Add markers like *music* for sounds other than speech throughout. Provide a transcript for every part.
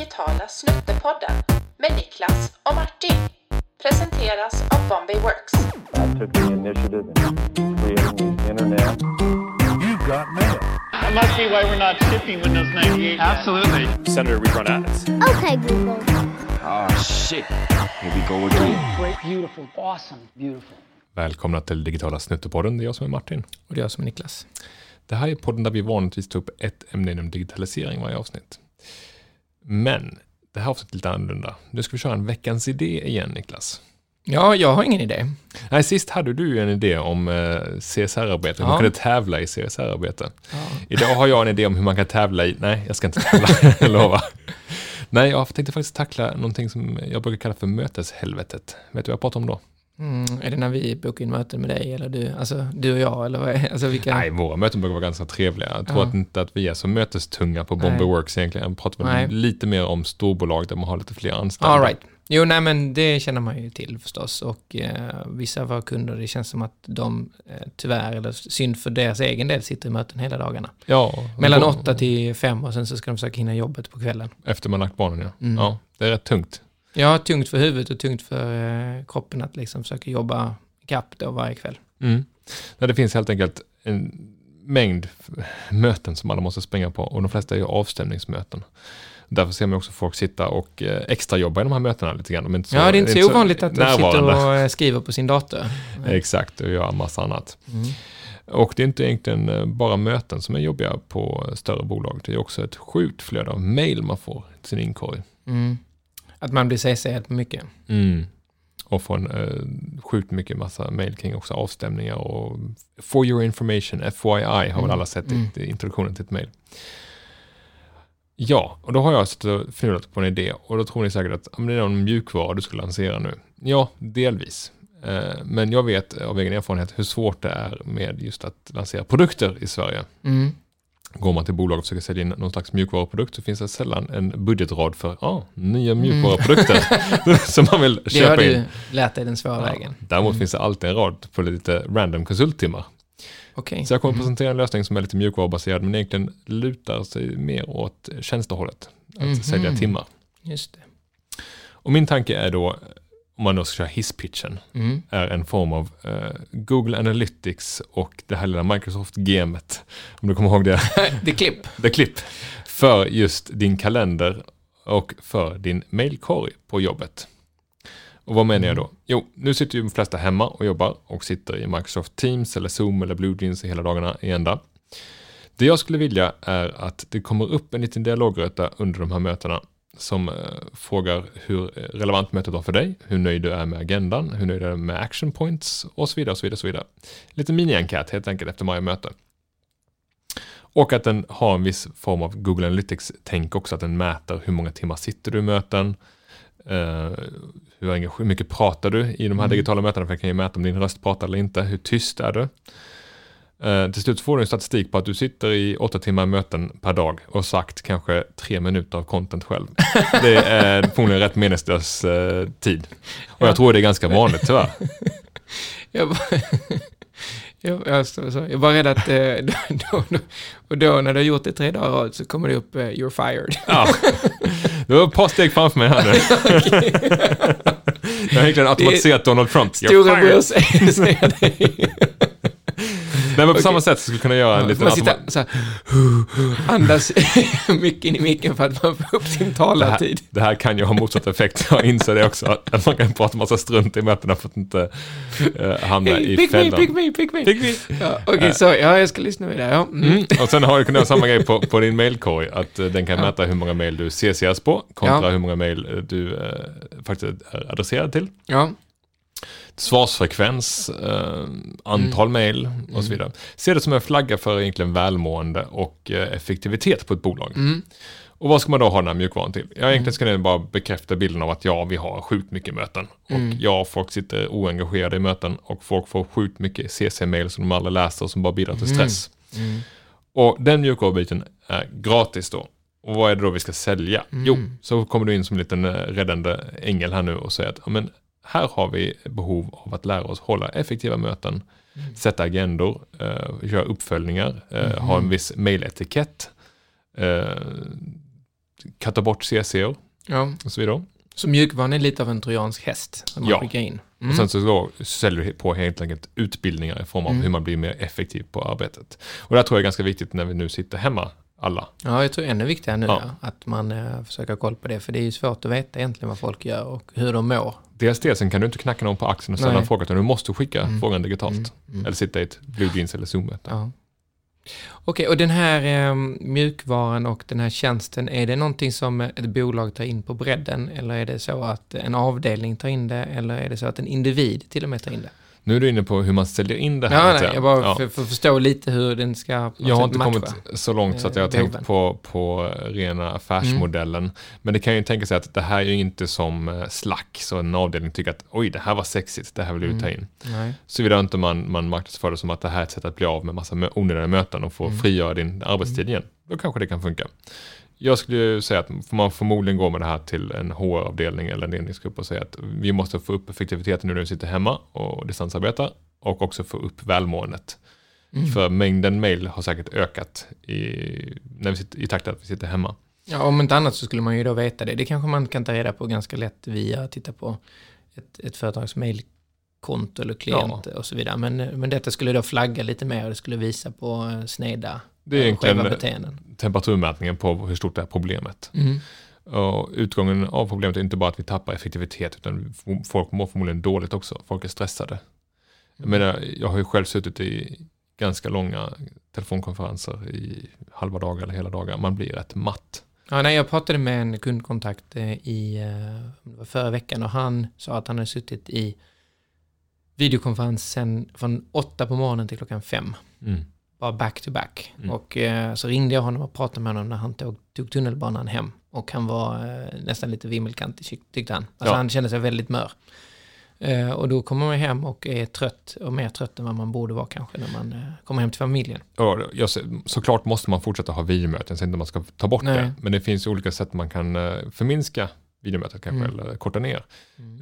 digitala Snuttepodden med Niklas och Martin. Presenteras av Bombay Works. I took the initiative in creating the internet. You got mail. That must be why we're not shipping Windows 98. yet. Absolutely. Senator, we run ads. Okay, Google. Ah, shit. Here we go again. Great, beautiful, awesome, beautiful. Välkomna till Digitala Snuttepodden. Det är jag som är Martin. Och det är jag som är Niklas. Det här är podden där vi vanligtvis tar upp ett ämne inom digitalisering varje avsnitt. Men det här avsnittet är lite annorlunda. Nu ska vi köra en veckans idé igen, Niklas. Ja, jag har ingen idé. Nej, sist hade du ju en idé om eh, CSR-arbete, hur man Ja. kunde tävla i CSR-arbete. Ja. Idag har jag en idé om hur man kan tävla i... Nej, jag ska inte tävla, *laughs* *laughs* jag lovar. Nej, jag tänkte faktiskt tackla någonting som jag brukar kalla för möteshelvetet. Vet du vad jag pratar om då? Mm, är det när vi bokar in möten med dig eller du? Alltså du och jag eller vad är alltså, vilka? Nej, våra möten brukar vara ganska trevliga. Jag tror Ja. att inte att vi är så mötestunga på Bomber Nej. Works egentligen. Jag pratar väl Nej. lite mer om storbolag där man har lite fler anställda. All right. Jo, nej men det känner man ju till förstås. Och eh, vissa av våra kunder, det känns som att de eh, tyvärr, eller synd för deras egen del, sitter i möten hela dagarna. Ja, Mellan åtta till fem och sen så ska de försöka hinna jobbet på kvällen. Efter man lagt barnen, ja. Mm. Ja, det är rätt tungt. Ja, tungt för huvudet och tungt för eh, kroppen att liksom försöka jobba ikapp då varje kväll. Mm. Nej, det finns helt enkelt en mängd möten som alla måste springa på och de flesta är ju avstämningsmöten. Därför ser man också folk sitta och eh, extra jobba i de här mötena lite grann. De inte så, ja, det är inte så ovanligt att de sitter och eh, skriver på sin dator. *laughs* Exakt, och gör massa annat. Mm. Och det är inte egentligen bara möten som är jobbiga på större bolag. Det är också ett sjukt flöde av mail man får till sin inkorg. Mm. Att man blir CC'ad på mycket. Mm. Och får en eh, sjukt mycket massa mail kring också avstämningar och for your information, FYI, har väl Mm. alla sett Mm. i, i introduktionen till ett mail. Ja, och då har jag suttit och funderat på en idé och då tror ni säkert att men det är någon mjukvara du ska lansera nu. Ja, delvis. Eh, Men jag vet av egen erfarenhet hur svårt det är med just att lansera produkter i Sverige. Mm. Går man till bolag och försöker sälja in någon slags mjukvaruprodukt så finns det sällan en budgetrad för ah, nya mjukvaruprodukter *laughs* som man vill Mm. Det köpa har in. du lärt dig den svåra Ja, vägen. däremot Mm. finns det alltid en rad på lite random konsulttimmar. Okej. Så jag kommer att Mm. presentera en lösning som är lite mjukvarubaserad men egentligen lutar sig mer åt tjänstehållet. Att Mhm. sälja timmar. Just det. Och min tanke är då, om man då ska köra hisspitchen, Mm. är en form av eh, Google Analytics och det här lilla Microsoft-gamet. Om du kommer ihåg det? *laughs* The clip. The Clip. För just din kalender och för din mailkorg på jobbet. Och vad menar jag då? Jo, nu sitter ju de flesta hemma och jobbar och sitter i Microsoft Teams eller Zoom eller BlueJeans hela dagarna i ända. Det jag skulle vilja är att det kommer upp en liten dialogröta under de här mötena som eh, frågar hur relevant mötet var för dig, hur nöjd du är med agendan, hur nöjd du är med action points och så vidare. Och så vidare, och så vidare. Lite mini-enkät helt enkelt efter varje möte. Och att den har en viss form av Google Analytics-tänk också, att den mäter hur många timmar sitter du i möten, eh, hur mycket pratar du i de här Mm. digitala mötena, för den kan ju mäta om din röst pratar eller inte, hur tyst är du? Eh, till slut får du en statistik på att du sitter i åtta timmar möten per dag och sagt kanske tre minuter av content själv. *laughs* Det är förmodligen rätt meningslös eh, tid. Och jag tror det är ganska vanligt tyvärr. *laughs* Jag, bara, *laughs* jag, jag, så, jag var rädd att eh, då, då, och då när du har gjort det tre dagar rad så kommer det upp eh, “You're fired”. Ja. Det var ett par steg framför mig här nu. Jag har egentligen automatiserat Donald Trump. You're Stora fired. bror säger säger det. Nej, men på samma sätt skulle jag kunna göra en liten man sitter automa- så här, *laughs* andas *laughs* mycket in i micken för att man får upp sin det här, talartid. det här kan ju ha motsatt effekt. *laughs* Jag inser det också. Att man kan prata massa strunt i mötena för att inte uh, hamna Hey, i pick me, fällan. pick me, pick me. Pick me. Ja, Okej, så ja, jag ska lyssna vidare. Ja. Mm. Mm. Och sen har du kunnat göra samma grej på, på din mailkorg. Att eh, den kan Ja. mäta hur många mail du CCS på kontra Ja. hur många mail eh, du eh, faktiskt är adresserad till. ja. Svarsfrekvens, eh, antal Mm. mail och så vidare. Se det som en flagga för egentligen välmående och eh, effektivitet på ett bolag. Mm. Och vad ska man då ha den här mjukvaran till? Ja, egentligen ska den bara bekräfta bilden av att ja, vi har sjukt mycket möten. Mm. Och ja, folk sitter oengagerade i möten och folk får sjukt mycket CC-mail som de aldrig läser och som bara bidrar till stress. Mm. Och den mjukvarubiten är gratis då. Och vad är det då vi ska sälja? Mm. Jo, så kommer du in som en liten eh, räddande ängel här nu och säger att ja, men här har vi behov av att lära oss hålla effektiva möten, Mm. sätta agendor, eh, göra uppföljningar, eh, Mhm. ha en viss mailetikett, eh, katta bort CC'er Ja. och så vidare. Så mjukvaran är lite av en trojansk häst som man Ja. skickar in. Mm. Och sen så då säljer du på helt enkelt utbildningar i form av Mm. hur man blir mer effektiv på arbetet. Och det här tror jag är ganska viktigt när vi nu sitter hemma alla. Ja, jag tror ännu viktigare nu Ja. ja. att man eh, försöker ha koll på det. För det är ju svårt att veta egentligen vad folk gör och hur de mår. Dels det, sen kan du inte knacka någon på axeln och ställa en fråga, utan du måste skicka Mm. frågan digitalt. Mm, mm. Eller sitta i ett Blue Jeans eller Zoom-möte. Ja. Okej, och den här eh, mjukvaran och den här tjänsten, är det någonting som ett bolag tar in på bredden? Eller är det så att en avdelning tar in det? Eller är det så att en individ till och med tar in det? Nu är du inne på hur man säljer in det här. Ja, nej, jag bara Ja. för, för förstå lite hur den ska Jag har inte matcha. kommit så långt så att jag har eh, tänkt behoven. på, på rena affärsmodellen. Men det kan ju tänka sig att det här är ju inte som eh, Slack, så en avdelning tycker att oj, det här var sexigt, det här vill vi ta in. Nej. Såvida inte man, man marknadsför det som att det här är ett sätt att bli av med massa onödiga möten och få Mm. frigöra din arbetstid igen. Då kanske det kan funka. Jag skulle ju säga att man förmodligen går med det här till en HR-avdelning eller en ledningsgrupp och säga att vi måste få upp effektiviteten nu när vi sitter hemma och distansarbetar och också få upp välmåendet. Mm. För mängden mail har säkert ökat i, när vi sitter, i takt att vi sitter hemma. Ja, om inte annat så skulle man ju då veta det. Det kanske man kan ta reda på ganska lätt via att titta på ett, ett företags mailkonto eller klient och så vidare. Men, men detta skulle då flagga lite mer och det skulle visa på eh, sneda Det är eh, egentligen beteenden. temperaturmätningen på hur stort det är problemet. Mm. Och utgången av problemet är inte bara att vi tappar effektivitet, utan folk mår förmodligen dåligt också. Folk är stressade. Jag menar, jag har ju själv suttit i ganska långa telefonkonferenser i halva dagar eller hela dagar. Man blir rätt matt. Ja, nej, jag pratade med en kundkontakt eh, i förra veckan och han sa att han hade suttit i videokonferens sen från åtta på morgonen till klockan fem. Mm. Bara back to back. Mm. Och eh, så ringde jag honom och pratade med honom när han tog, tog tunnelbanan hem. Och han var eh, nästan lite vimmelkantig tyck- tyckte han. Alltså Ja. han kände sig väldigt mör. Eh, och då kommer man hem och är trött och mer trött än vad man borde vara kanske när man eh, kommer hem till familjen. Jag, ser- såklart måste man fortsätta ha videomöten, så inte man ska ta bort Nej. det. Men det finns olika sätt man kan eh, förminska videomötet kanske, Mm. eller korta ner.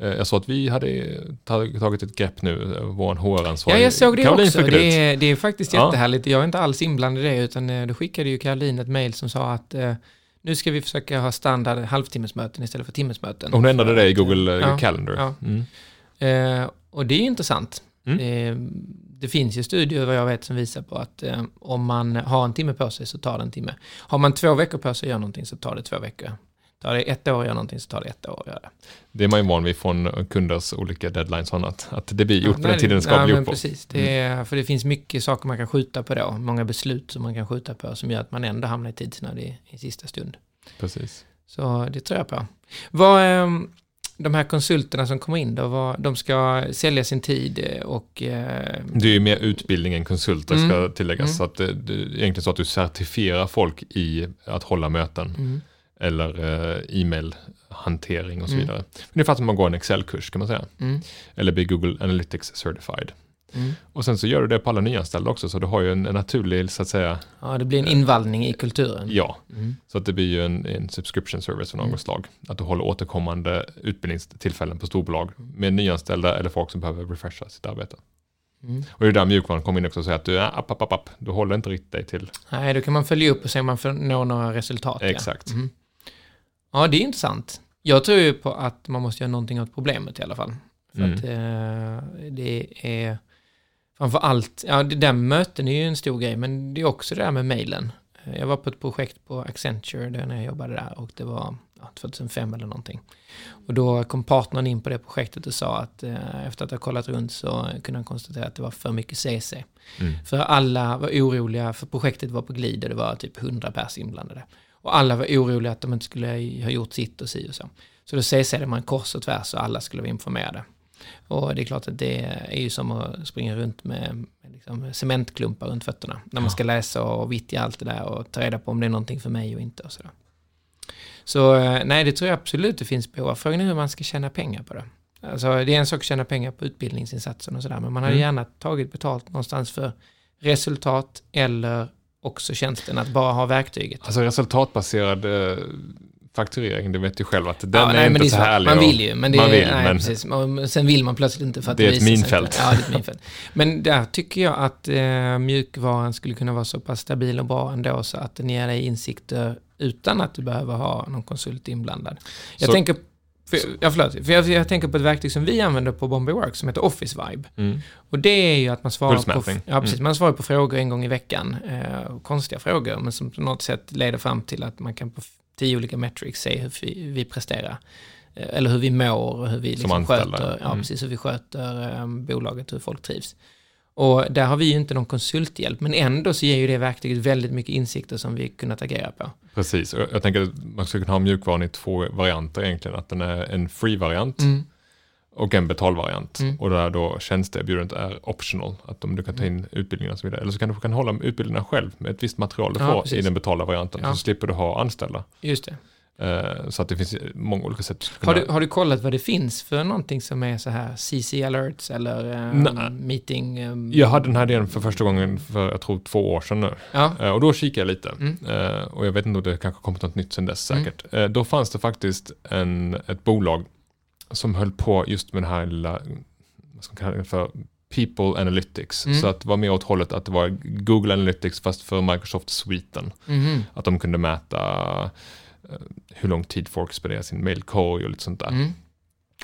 Eh, Jag såg att vi hade tag- tagit ett grepp nu, eh, vår HR-ansvarig. Ja, jag såg det Caroline också. Det är, det är faktiskt jättehärligt. Jag är inte alls inblandad i det, utan eh, då skickade ju Caroline ett mejl som sa att eh, nu ska vi försöka ha standard halvtimmesmöten istället för timmesmöten. Hon ändrade det i Google Ja, Calendar. ja. Mm. Eh, och det är intressant. Mm. Eh, det finns ju studier vad jag vet som visar på att eh, om man har en timme på sig så tar det en timme. Har man två veckor på sig att göra någonting så tar det två veckor. Tar det ett år att göra någonting så tar det ett år att göra det. Det är man ju van vid från kunders olika deadlines och annat. Att det blir gjort på Nej, den tiden det ska ja, bli gjort på. Mm. Precis, det är, för det finns mycket saker man kan skjuta på då. Många beslut som man kan skjuta på som gör att man ändå hamnar i tidsnöd i, i sista stund. Precis. Så det tror jag på. Vad, ehm, de här konsulterna som kommer in då, vad, de ska sälja sin tid och... eh, Det är ju mer utbildning än konsulter Mm. ska tilläggas. Mm. Så att det, det är egentligen så att du certifierar folk i att hålla möten. Mm. Eller eh, e-mail-hantering och så Mm. vidare. Ungefär som man går en Excel-kurs kan man säga. Mm. Eller blir Google Analytics Certified. Mm. Och sen så gör du det på alla nyanställda också, så du har ju en, en naturlig, så att säga, Ja, det blir en invallning i kulturen. ja. Mm. Så att det blir ju en, en subscription service av något Mm. slag. Att du håller återkommande utbildningstillfällen på storbolag med nyanställda eller folk som behöver refresha sitt arbete. Mm. Och det är där mjukvaran kommer in också och säger att du, är app, app, app, app, du håller inte riktigt dig till. Nej, då kan man följa upp och se om man får nå några resultat. ja. Exakt. Mhm. Ja, det är intressant. Jag tror ju på att man måste göra någonting åt problemet i alla fall. För Mm. att eh, det är framför allt, ja det där möten är ju en stor grej, men det är också det där med mejlen. Jag var på ett projekt på Accenture där när jag jobbade där och det var ja, 2005 eller någonting. Och då kom partnern in på det projektet och sa att eh, efter att ha kollat runt så kunde han konstatera att det var för mycket CC. Mm. För alla var oroliga, för projektet var på glid och det var typ 100 pers inblandade. Och alla var oroliga att de inte skulle ha gjort sitt och si och så. Så då CC'ade man kors och tvärs och alla skulle vara informerade. Och det är klart att det är ju som att springa runt med, liksom cementklumpar runt fötterna. När man ska läsa och vittja allt det där och ta reda på om det är någonting för mig och inte och sådär. Så eh, nej, det tror jag absolut det finns behov av. Frågan är hur man ska tjäna pengar på det. Alltså det är en sak att tjäna pengar på utbildningsinsatsen och sådär, men man hade Mm. gärna tagit betalt någonstans för resultat eller också tjänsten att bara ha verktyget. Alltså resultatbaserad eh, fakturering, det vet du själv att den Ja, är nej, inte är så svårt. härlig. Man vill ju, men det man vill, nej, men precis. Sen vill man plötsligt inte för att Det är ett sig minfält. Ja, det är ett minfält. Men där tycker jag att eh, mjukvaran skulle kunna vara så pass stabil och bra ändå så att den ger dig insikter utan att du behöver ha någon konsult inblandad. Jag Så- tänker, för, ja, förlåt, för jag, jag tänker på ett verktyg som vi använder på Bombay Works som heter Office Vibe. Mm. Och det är ju att man svarar på, ja, precis, Mm. man svarar på frågor en gång i veckan. Eh, konstiga frågor, men som på något sätt leder fram till att man kan på tio olika metrics se hur vi, vi presterar. Eh, eller hur vi mår och hur vi liksom sköter, ja, mm. precis, hur vi sköter eh, bolaget, hur folk trivs. Och där har vi ju inte någon konsulthjälp, men ändå så ger ju det verktyget väldigt mycket insikter som vi kunnat agera på. Precis, och jag tänker att man skulle kunna ha mjukvaran i två varianter egentligen. Att den är en free-variant Mm. och en betalvariant. Mm. Och där då tjänsteerbjudandet är optional. Att om du kan ta in utbildningar och så vidare. Eller så kan du kan hålla utbildningarna själv med ett visst material du Ja, får i precis. den betalda varianten. Ja. Så slipper du ha anställda. Just det. Eh, så att det finns många olika sätt. Har du, har du kollat vad det finns för någonting som är så här CC alerts eller Nej. meeting? eh, Jag hade den här idén för första gången för, jag tror, två år sedan nu. Ja, Eh, Och då kikade jag lite. Mm. Eh, Och jag vet inte om det kanske kommit något nytt sedan dess Mm. säkert. Eh, Då fanns det faktiskt en, ett bolag som höll på just med den här lilla, vad ska man kalla det för, People Analytics. Mm. Så att det var mer åt hållet att det var Google Analytics fast för Microsoft-sviten. mhm. Att de kunde mäta hur lång tid folk spenderar sin mailkorg och lite sånt där. Mm.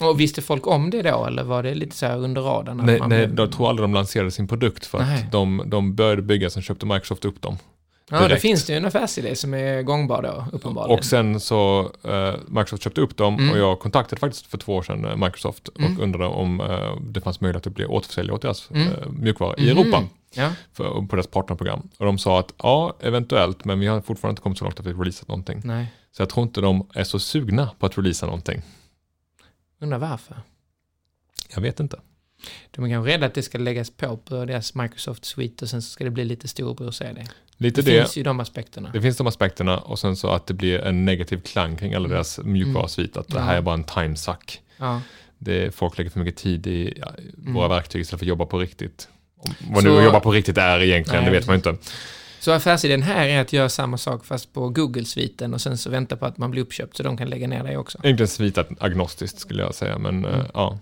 Och visste folk om det då, eller var det lite så här under radarn? Nej, man nej, jag tror aldrig de lanserade sin produkt för Nej. att de, de började bygga, sen köpte Microsoft upp dem. Ja, det direkt. finns det ju en affärsidé som är gångbar då, uppenbarligen. Och sen så, eh, Microsoft köpte upp dem Mm. och jag kontaktade faktiskt för två år sedan eh, Microsoft Mm. och undrade om eh, det fanns möjlighet att bli återförsäljare åt deras Mm. eh, mjukvara i Mhm. Europa Ja, för, på deras partnerprogram. Och de sa att ja, eventuellt, men vi har fortfarande inte kommit så långt att vi har releasat någonting. nej. Så jag tror inte de är så sugna på att releasa någonting. Undrar varför. Jag vet inte. De är kanske rädda att det ska läggas på på deras Microsoft Suite och sen så ska det bli lite storebror CD. Lite Det, det, finns ju de aspekterna. det finns de aspekterna och sen så att det blir en negativ klang kring alla deras mjukvarusvit. Att det här Mm. Ja. är bara en timesuck. Ja. Det, folk lägger för mycket tid i våra Mm. verktyg istället för att jobba på riktigt. Vad Så- nu att jobba på riktigt är egentligen, Nej, det vet man inte. Så affärsidén här är att göra samma sak fast på Google-sviten och sen så vänta på att man blir uppköpt så de kan lägga ner det också. Egentligen svitat agnostiskt skulle jag säga, men Mm. eh, ja.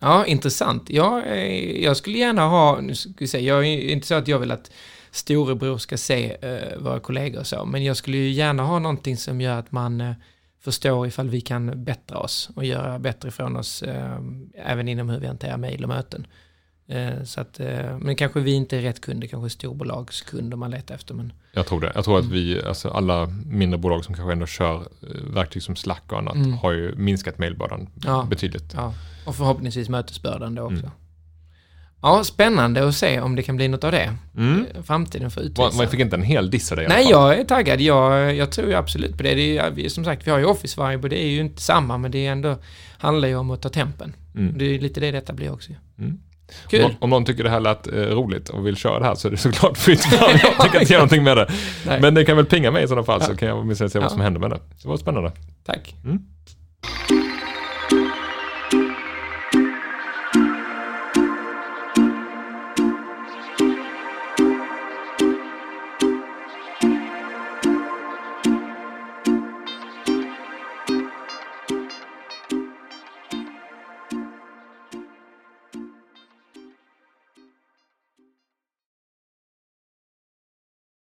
Ja, intressant. Ja, eh, jag skulle gärna ha, nu ska vi se, jag är inte så att jag vill att storebror ska se eh, våra kollegor och så, men jag skulle ju gärna ha någonting som gör att man eh, förstår ifall vi kan bättra oss och göra bättre ifrån oss, eh, även inom hur vi hanterar mejl och möten. Eh, så att, eh, men kanske vi inte är rätt kunder, kanske storbolagskunder man letar efter, men Jag tror det. Jag tror att Mm. vi, alltså alla mindre bolag som kanske ändå kör eh, verktyg som Slack och annat, Mm. har ju minskat mailbördan Ja. betydligt. ja, och förhoppningsvis mötesbördan då också. Mm. Ja, spännande att se om det kan bli något av det. Mm. Framtiden får utvisa. Man, fick inte en hel diss av det Nej, jag är taggad. Jag, jag tror ju absolut på det. det är, ju- som sagt, vi har ju Office Vibe och det är ju inte samma, men det är ändå, handlar ju om att ta tempen. Mm. Det är lite det detta blir också. Mm. Om, Kul! någon- om någon tycker det här lät eh, roligt och vill köra det här så är det såklart fritt fram. Jag tänker inte göra någonting med det. Nej. Men det kan väl pinga mig i sådana fall så Ja. kan jag åtminstone se Ja. vad som händer med det. Det var spännande. Tack. Mm.